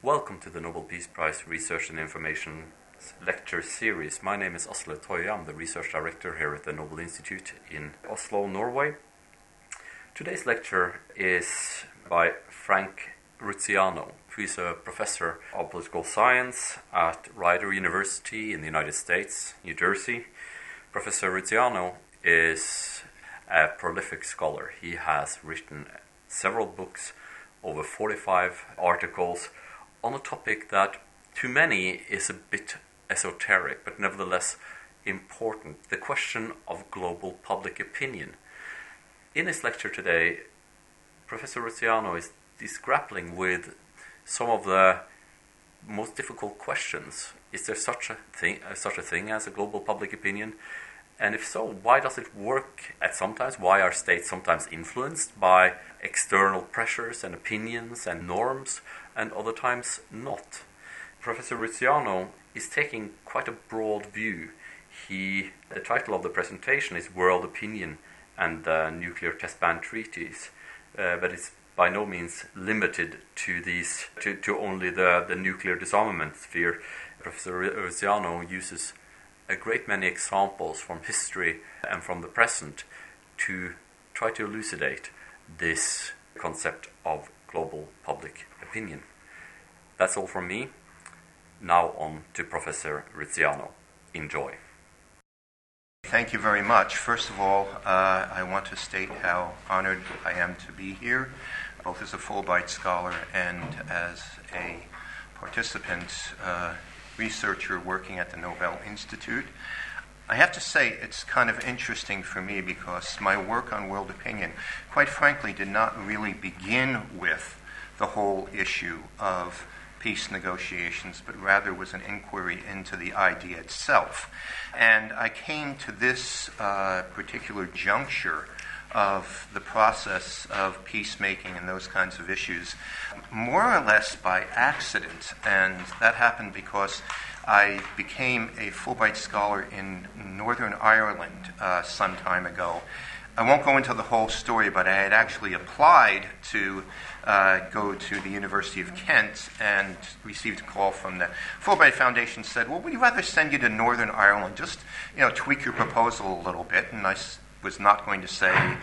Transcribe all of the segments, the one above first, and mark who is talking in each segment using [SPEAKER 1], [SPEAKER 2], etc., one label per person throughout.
[SPEAKER 1] Welcome to the Nobel Peace Prize Research and Information lecture series. My name is Asle Toje. I'm the research director here at the Nobel Institute in Oslo, Norway. Today's lecture is by Frank Rusciano, who is a professor of political science at Rider University in the United States, New Jersey. Professor Rusciano is a prolific scholar. He has written several books, over 45 articles on a topic that to many is a bit esoteric, but nevertheless important the question of global public opinion. In his lecture today, Professor Rusciano is, is grappling with some of the most difficult questions. Is there such a thing, uh, such a thing as a global public opinion? And if so, why does it work at sometimes? Why are states sometimes influenced by external pressures and opinions and norms, and other times not? Professor Rusciano is taking quite a broad view. He, the title of the presentation is World Opinion and the Nuclear Test Ban Treaties, uh, but it's by no means limited to these to, to only the, the nuclear disarmament sphere. Professor Rusciano uses a great many examples from history and from the present to try to elucidate this concept of global public opinion. That's all from me. Now on to Professor Rusciano. Enjoy.
[SPEAKER 2] Thank you very much. First of all, uh, I want to state how honored I am to be here, both as a Fulbright scholar and as a participant uh, researcher working at the Nobel Institute. I have to say, it's kind of interesting for me because my work on world opinion, quite frankly, did not really begin with the whole issue of peace negotiations, but rather was an inquiry into the idea itself. And I came to this uh, particular juncture of the process of peacemaking and those kinds of issues more or less by accident. And that happened because I became a Fulbright scholar in Northern Ireland uh, some time ago. I won't go into the whole story, but I had actually applied to uh, go to the University of Kent and received a call from the Fulbright Foundation. Said, "Well, we'd rather send you to Northern Ireland. Just you know, tweak your proposal a little bit." And I was not going to say,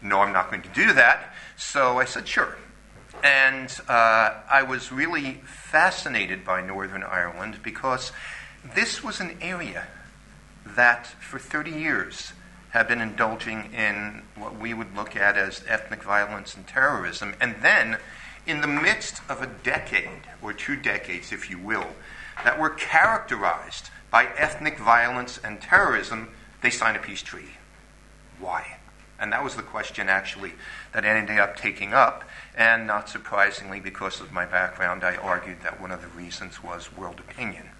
[SPEAKER 2] "No, I'm not going to do that." So I said, "Sure." And uh, I was really fascinated by Northern Ireland because this was an area that, for 30 years, had been indulging in what we would look at as ethnic violence and terrorism. And then, in the midst of a decade, or two decades, if you will, that were characterized by ethnic violence and terrorism, they signed a peace treaty. Why? And that was the question, actually, that I ended up taking up. And not surprisingly, because of my background, I argued that one of the reasons was world opinion.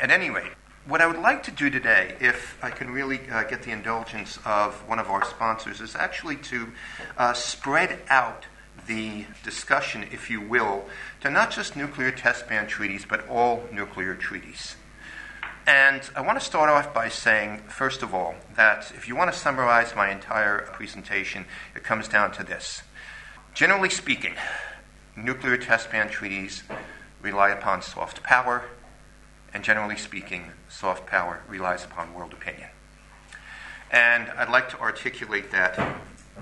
[SPEAKER 2] At any rate, what I would like to do today, if I can really uh, get the indulgence of one of our sponsors, is actually to uh, spread out the discussion, if you will, to not just nuclear test ban treaties, but all nuclear treaties. And I want to start off by saying, first of all, that if you want to summarize my entire presentation, it comes down to this. Generally speaking, nuclear test ban treaties rely upon soft power, and generally speaking, soft power relies upon world opinion. And I'd like to articulate that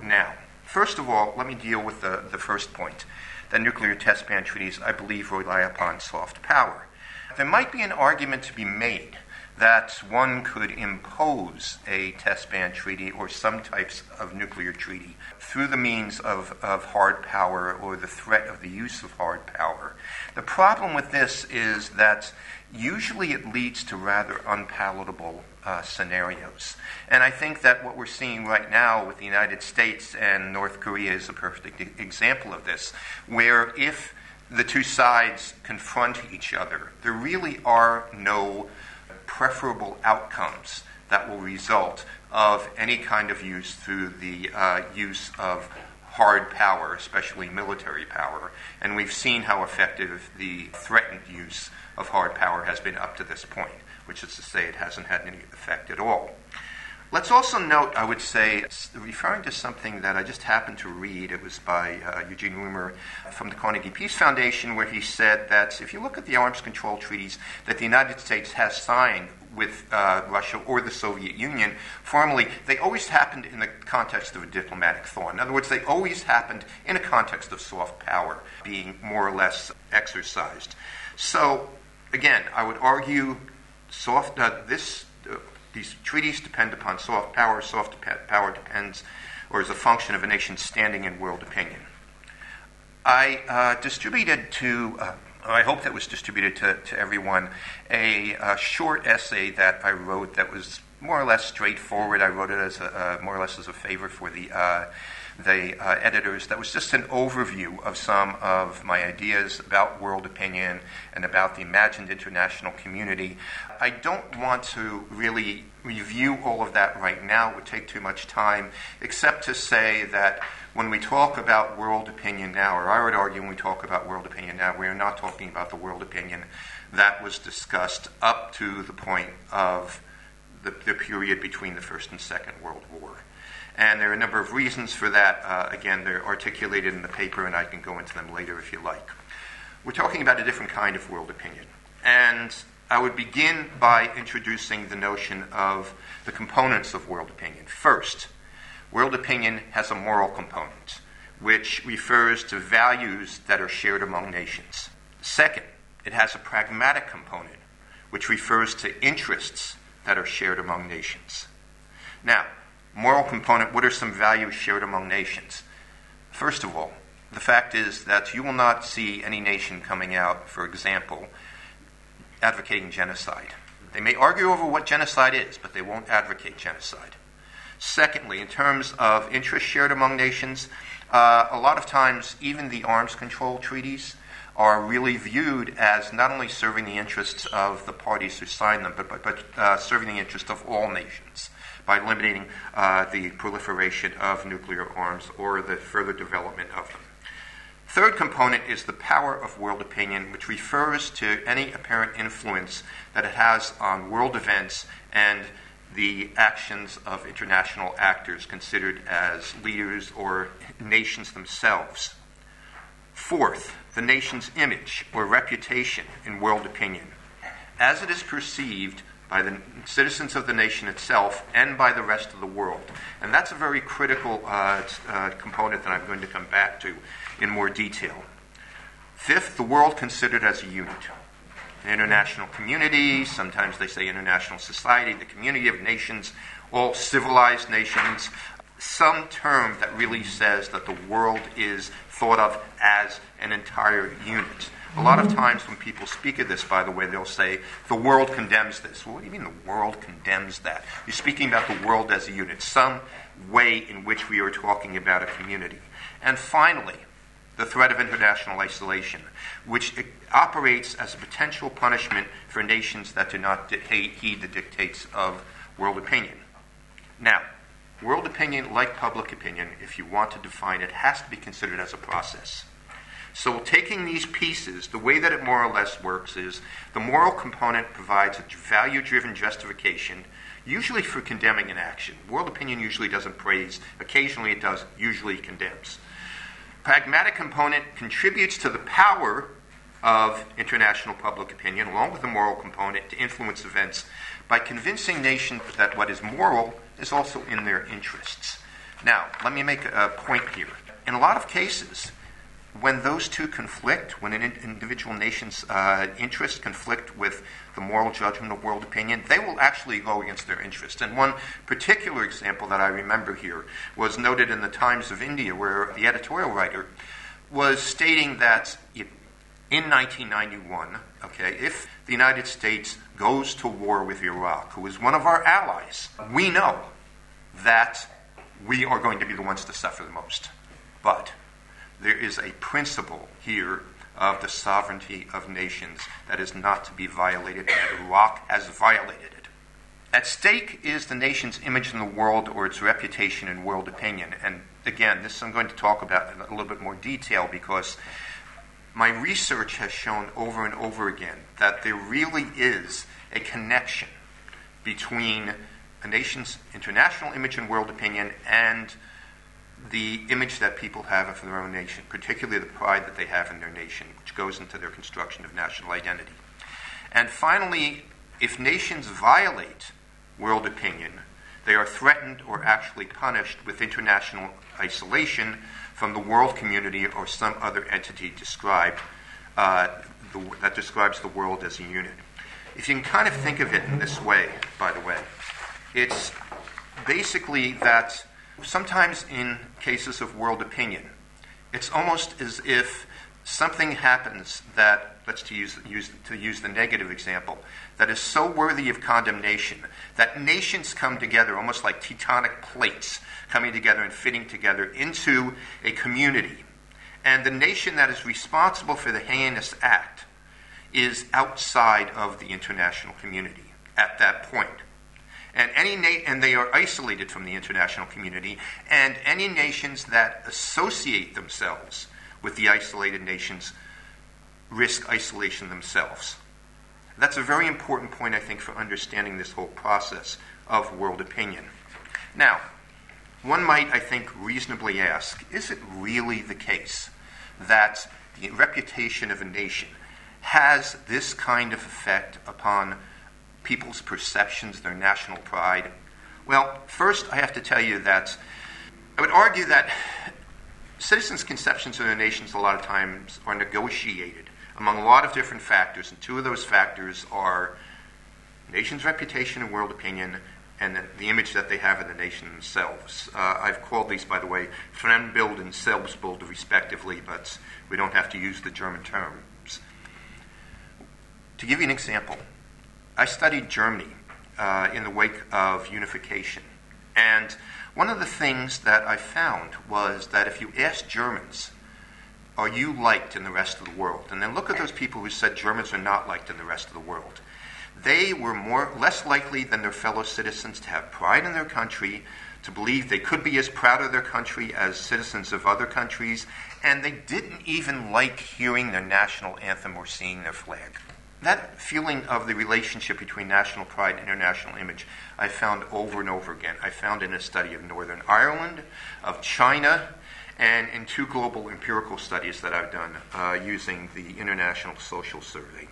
[SPEAKER 2] now. First of all, let me deal with the, the first point that nuclear test ban treaties, I believe, rely upon soft power. There might be an argument to be made that one could impose a test ban treaty or some types of nuclear treaty through the means of, of hard power or the threat of the use of hard power. The problem with this is that usually it leads to rather unpalatable uh, scenarios. And I think that what we're seeing right now with the United States and North Korea is a perfect example of this, where if the two sides confront each other, there really are no preferable outcomes that will result of any kind of use through the uh, use of hard power, especially military power. And we've seen how effective the threatened use of hard power has been up to this point, which is to say, it hasn't had any effect at all. Let's also note, I would say, referring to something that I just happened to read, it was by uh, Eugene Rumer from the Carnegie Peace Foundation, where he said that if you look at the arms control treaties that the United States has signed with uh, Russia or the Soviet Union, formally, they always happened in the context of a diplomatic thaw. In other words, they always happened in a context of soft power being more or less exercised. So, again, I would argue soft, uh, this these treaties depend upon soft power. Soft power depends or is a function of a nation's standing in world opinion. I uh, distributed to, uh, I hope that was distributed to, to everyone, a, a, short essay that I wrote that was more or less straightforward. I wrote it as a, uh, more or less as a favor for the uh, the uh, editors that was just an overview of some of my ideas about world opinion and about the imagined international community. I don't want to really review all of that right now, it would take too much time, except to say that when we talk about world opinion now, or I would argue when we talk about world opinion now, we are not talking about the world opinion that was discussed up to the point of the, the period between the First and Second World War. And there are a number of reasons for that. Uh, again, they're articulated in the paper, and I can go into them later if you like. We're talking about a different kind of world opinion. And I would begin by introducing the notion of the components of world opinion. First, world opinion has a moral component, which refers to values that are shared among nations. Second, it has a pragmatic component, which refers to interests that are shared among nations. Now, moral component, what are some values shared among nations? First of all, the fact is that you will not see any nation coming out, for example, advocating genocide. They may argue over what genocide is, but they won't advocate genocide. Secondly, in terms of interests shared among nations, uh, a lot of times even the arms control treaties are really viewed as not only serving the interests of the parties who sign them, but, but, but uh, serving the interests of all nations by limiting uh, the proliferation of nuclear arms or the further development of them. Third component is the power of world opinion, which refers to any apparent influence that it has on world events and the actions of international actors considered as leaders or nations themselves. Fourth, the nation's image or reputation in world opinion, as it is perceived by the citizens of the nation itself and by the rest of the world. And that's a very critical uh, uh, component that I'm going to come back to in more detail. Fifth, the world considered as a unit. The international community, sometimes they say international society, the community of nations, all civilized nations, some term that really says that the world is thought of as an entire unit. A lot of times when people speak of this, by the way, they'll say, the world condemns this. Well, what do you mean the world condemns that? You're speaking about the world as a unit, some way in which we are talking about a community. And finally, the threat of international isolation, which operates as a potential punishment for nations that do not heed the dictates of world opinion. Now, world opinion, like public opinion, if you want to define it, has to be considered as a process. So, taking these pieces, the way that it more or less works is the moral component provides a value driven justification, usually for condemning an action. World opinion usually doesn't praise, occasionally it does, usually condemns. Pragmatic component contributes to the power of international public opinion, along with the moral component, to influence events by convincing nations that what is moral is also in their interests. Now, let me make a point here. In a lot of cases, when those two conflict, when an individual nation's uh, interests conflict with the moral judgment of world opinion, they will actually go against their interests. And one particular example that I remember here was noted in the Times of India, where the editorial writer was stating that in 1991, okay, if the United States goes to war with Iraq, who is one of our allies, we know that we are going to be the ones to suffer the most. But there is a principle here of the sovereignty of nations that is not to be violated, and Iraq has violated it. At stake is the nation's image in the world or its reputation in world opinion. And again, this I'm going to talk about in a little bit more detail because my research has shown over and over again that there really is a connection between a nation's international image and world opinion and the image that people have of their own nation, particularly the pride that they have in their nation, which goes into their construction of national identity. And finally, if nations violate world opinion, they are threatened or actually punished with international isolation from the world community or some other entity described uh, the, that describes the world as a unit. If you can kind of think of it in this way, by the way, it's basically that sometimes in cases of world opinion, it's almost as if something happens that, let's to use, use, to use the negative example, that is so worthy of condemnation that nations come together almost like tectonic plates coming together and fitting together into a community. And the nation that is responsible for the heinous act is outside of the international community at that point. And, any na- and they are isolated from the international community, and any nations that associate themselves with the isolated nations risk isolation themselves. That's a very important point, I think, for understanding this whole process of world opinion. Now, one might, I think, reasonably ask is it really the case that the reputation of a nation has this kind of effect upon people's perceptions, their national pride? Well, first, I have to tell you that I would argue that citizens' conceptions of their nations a lot of times are negotiated among a lot of different factors, and two of those factors are nation's reputation and world opinion, and the, the image that they have of the nation themselves. Uh, I've called these, by the way, Fremdbild and Selbstbild, respectively, but we don't have to use the German terms. To give you an example, I studied Germany uh, in the wake of unification, and one of the things that I found was that if you ask Germans, are you liked in the rest of the world? And then look at those people who said Germans are not liked in the rest of the world. They were more less likely than their fellow citizens to have pride in their country, to believe they could be as proud of their country as citizens of other countries, and they didn't even like hearing their national anthem or seeing their flag. That feeling of the relationship between national pride and international image I found over and over again. I found in a study of Northern Ireland, of China, and in two global empirical studies that I've done uh, using the International Social Survey.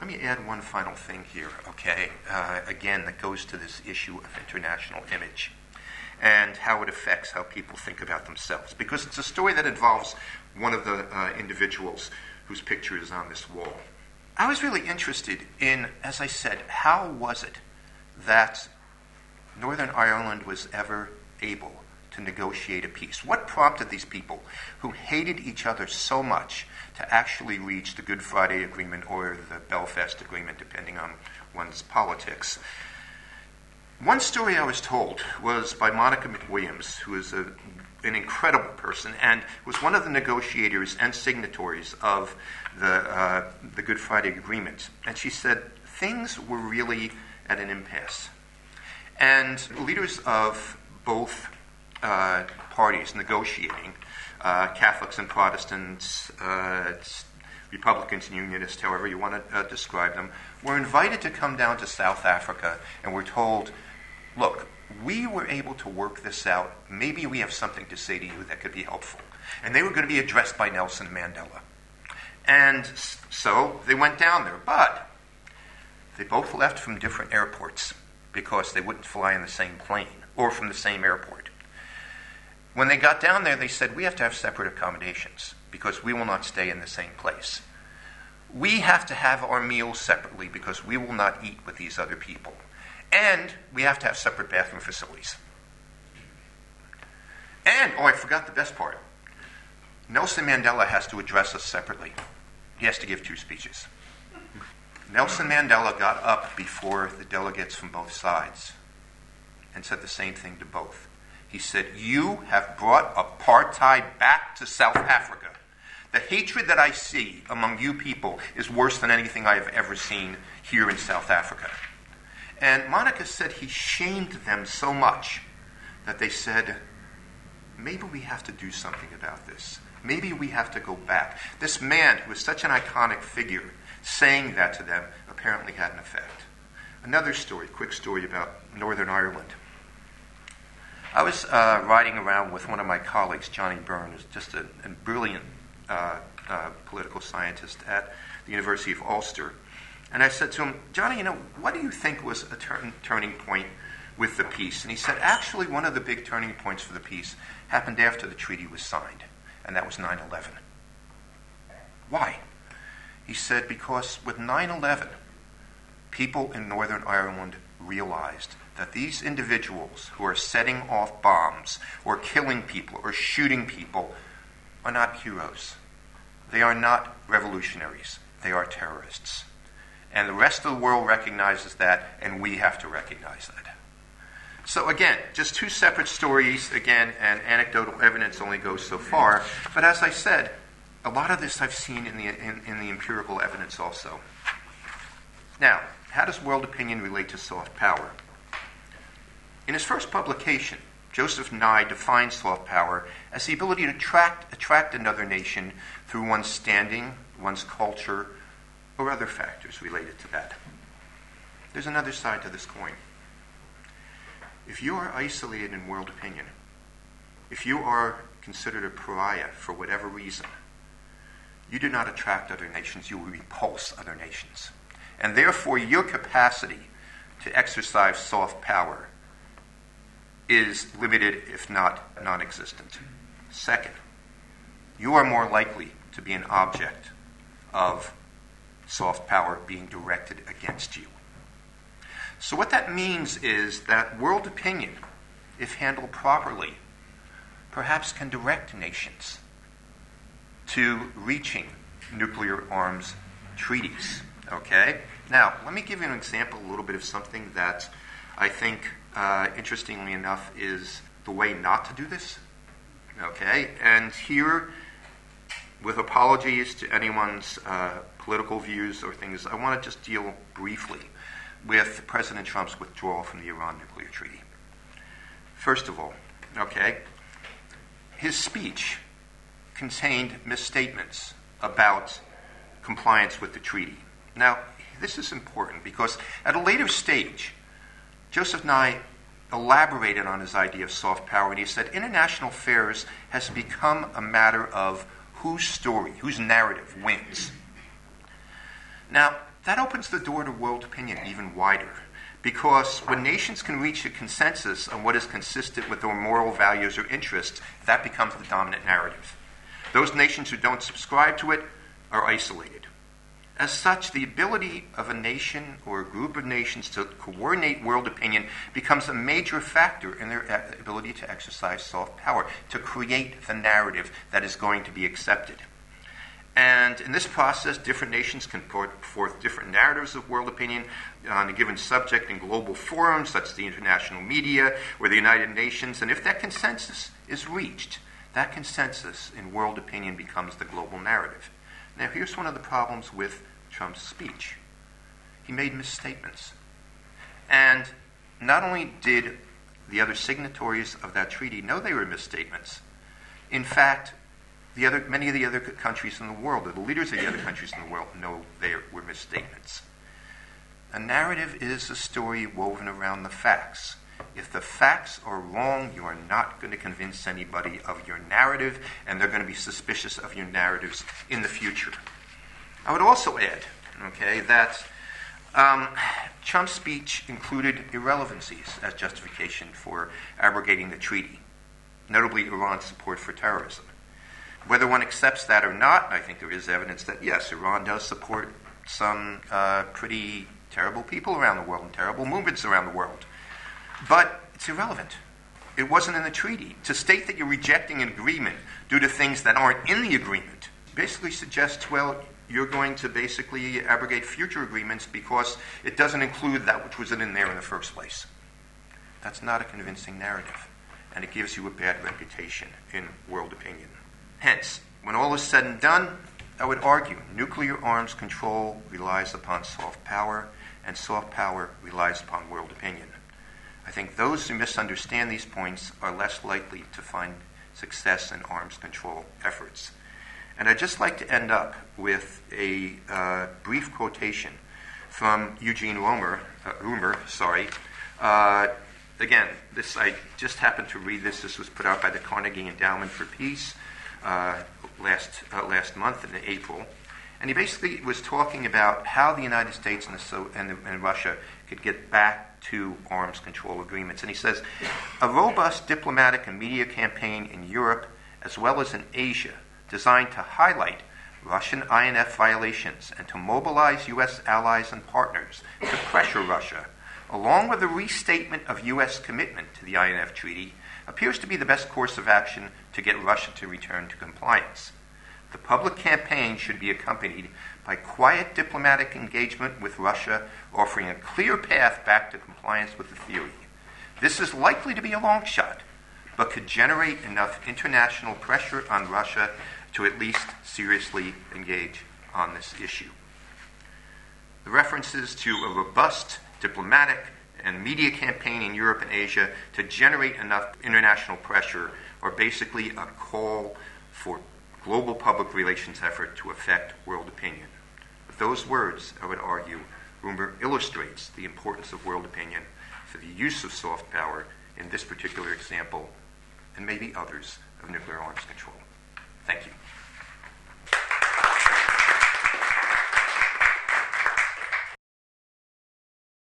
[SPEAKER 2] Let me add one final thing here, okay? Uh, again, that goes to this issue of international image and how it affects how people think about themselves. Because it's a story that involves one of the uh, individuals whose picture is on this wall. I was really interested in, as I said, how was it that Northern Ireland was ever able to negotiate a peace? What prompted these people who hated each other so much to actually reach the Good Friday Agreement or the Belfast Agreement, depending on one's politics? One story I was told was by Monica McWilliams, who is a, an incredible person and was one of the negotiators and signatories of the, uh, the Good Friday Agreement. And she said things were really at an impasse. And leaders of both uh, parties negotiating, uh, Catholics and Protestants, uh, Republicans and Unionists, however you want to uh, describe them, were invited to come down to South Africa and were told, look, we were able to work this out. Maybe we have something to say to you that could be helpful. And they were going to be addressed by Nelson Mandela. And so they went down there. But they both left from different airports because they wouldn't fly in the same plane or from the same airport. When they got down there, they said, We have to have separate accommodations because we will not stay in the same place. We have to have our meals separately because we will not eat with these other people. And we have to have separate bathroom facilities. And, oh, I forgot the best part. Nelson Mandela has to address us separately. He has to give two speeches. Nelson Mandela got up before the delegates from both sides and said the same thing to both. He said, You have brought apartheid back to South Africa. The hatred that I see among you people is worse than anything I have ever seen here in South Africa. And Monica said he shamed them so much that they said, maybe we have to do something about this. Maybe we have to go back. This man, who was such an iconic figure, saying that to them apparently had an effect. Another story, quick story about Northern Ireland. I was uh, riding around with one of my colleagues, Johnny Byrne, who's just a, a brilliant uh, uh, political scientist at the University of Ulster. And I said to him, Johnny, you know, what do you think was a turn, turning point with the peace? And he said, actually, one of the big turning points for the peace happened after the treaty was signed, and that was 9 11. Why? He said, because with 9 11, people in Northern Ireland realized that these individuals who are setting off bombs or killing people or shooting people are not heroes. They are not revolutionaries. They are terrorists. And the rest of the world recognizes that, and we have to recognize that. So, again, just two separate stories, again, and anecdotal evidence only goes so far. But as I said, a lot of this I've seen in the, in, in the empirical evidence also. Now, how does world opinion relate to soft power? In his first publication, Joseph Nye defines soft power as the ability to attract, attract another nation through one's standing, one's culture, or other factors related to that. There's another side to this coin. If you are isolated in world opinion, if you are considered a pariah for whatever reason, you do not attract other nations, you will repulse other nations. And therefore, your capacity to exercise soft power is limited, if not non existent. Second, you are more likely to be an object of soft power being directed against you. So, what that means is that world opinion, if handled properly, perhaps can direct nations to reaching nuclear arms treaties. Okay? Now, let me give you an example, a little bit of something that I think uh, interestingly enough, is the way not to do this. Okay? And here, with apologies to anyone's uh, political views or things, I want to just deal briefly with President Trump's withdrawal from the Iran nuclear treaty. First of all, okay, his speech contained misstatements about compliance with the treaty. Now, this is important because at a later stage, Joseph Nye elaborated on his idea of soft power, and he said international affairs has become a matter of whose story, whose narrative wins. Now, that opens the door to world opinion even wider. Because when nations can reach a consensus on what is consistent with their moral values or interests, that becomes the dominant narrative. Those nations who don't subscribe to it are isolated. As such, the ability of a nation or a group of nations to coordinate world opinion becomes a major factor in their uh, ability to exercise soft power, to create the narrative that is going to be accepted. And in this process, different nations can put forth different narratives of world opinion on a given subject in global forums, such as the international media or the United Nations. And if that consensus is reached, that consensus in world opinion becomes the global narrative. Now, here's one of the problems with Trump's speech. He made misstatements. And not only did the other signatories of that treaty know they were misstatements, in fact, the other, many of the other countries in the world, or the leaders of the other countries in the world, know they were misstatements. A narrative is a story woven around the facts. If the facts are wrong, you are not going to convince anybody of your narrative, and they're going to be suspicious of your narratives in the future. I would also add, okay, that um, Trump's speech included irrelevancies as justification for abrogating the treaty, notably Iran's support for terrorism. Whether one accepts that or not, I think there is evidence that yes, Iran does support some uh, pretty terrible people around the world and terrible movements around the world. But it's irrelevant. It wasn't in the treaty. To state that you're rejecting an agreement due to things that aren't in the agreement basically suggests, well, you're going to basically abrogate future agreements because it doesn't include that which wasn't in there in the first place. That's not a convincing narrative, and it gives you a bad reputation in world opinion. Hence, when all is said and done, I would argue nuclear arms control relies upon soft power, and soft power relies upon world opinion. I think those who misunderstand these points are less likely to find success in arms control efforts. And I'd just like to end up with a uh, brief quotation from Eugene Rumer, uh, sorry. Uh, again, this I just happened to read this. This was put out by the Carnegie Endowment for Peace last uh, last month in April, and he basically was talking about how the United States and, the, and, and Russia could get back to arms control agreements. And he says a robust diplomatic and media campaign in Europe as well as in Asia, designed to highlight Russian INF violations and to mobilize U.S. allies and partners to pressure Russia, along with a restatement of U.S. commitment to the INF Treaty, appears to be the best course of action to get Russia to return to compliance. The public campaign should be accompanied by quiet diplomatic engagement with Russia, offering a clear path back to compliance with the theory. This is likely to be a long shot, but could generate enough international pressure on Russia to at least seriously engage on this issue. The references to a robust diplomatic and media campaign in Europe and Asia to generate enough international pressure or basically a call for global public relations effort to affect world opinion. With those words, I would argue, Rumer illustrates the importance of world opinion for the use of soft power in this particular example and maybe others of nuclear arms control. Thank you.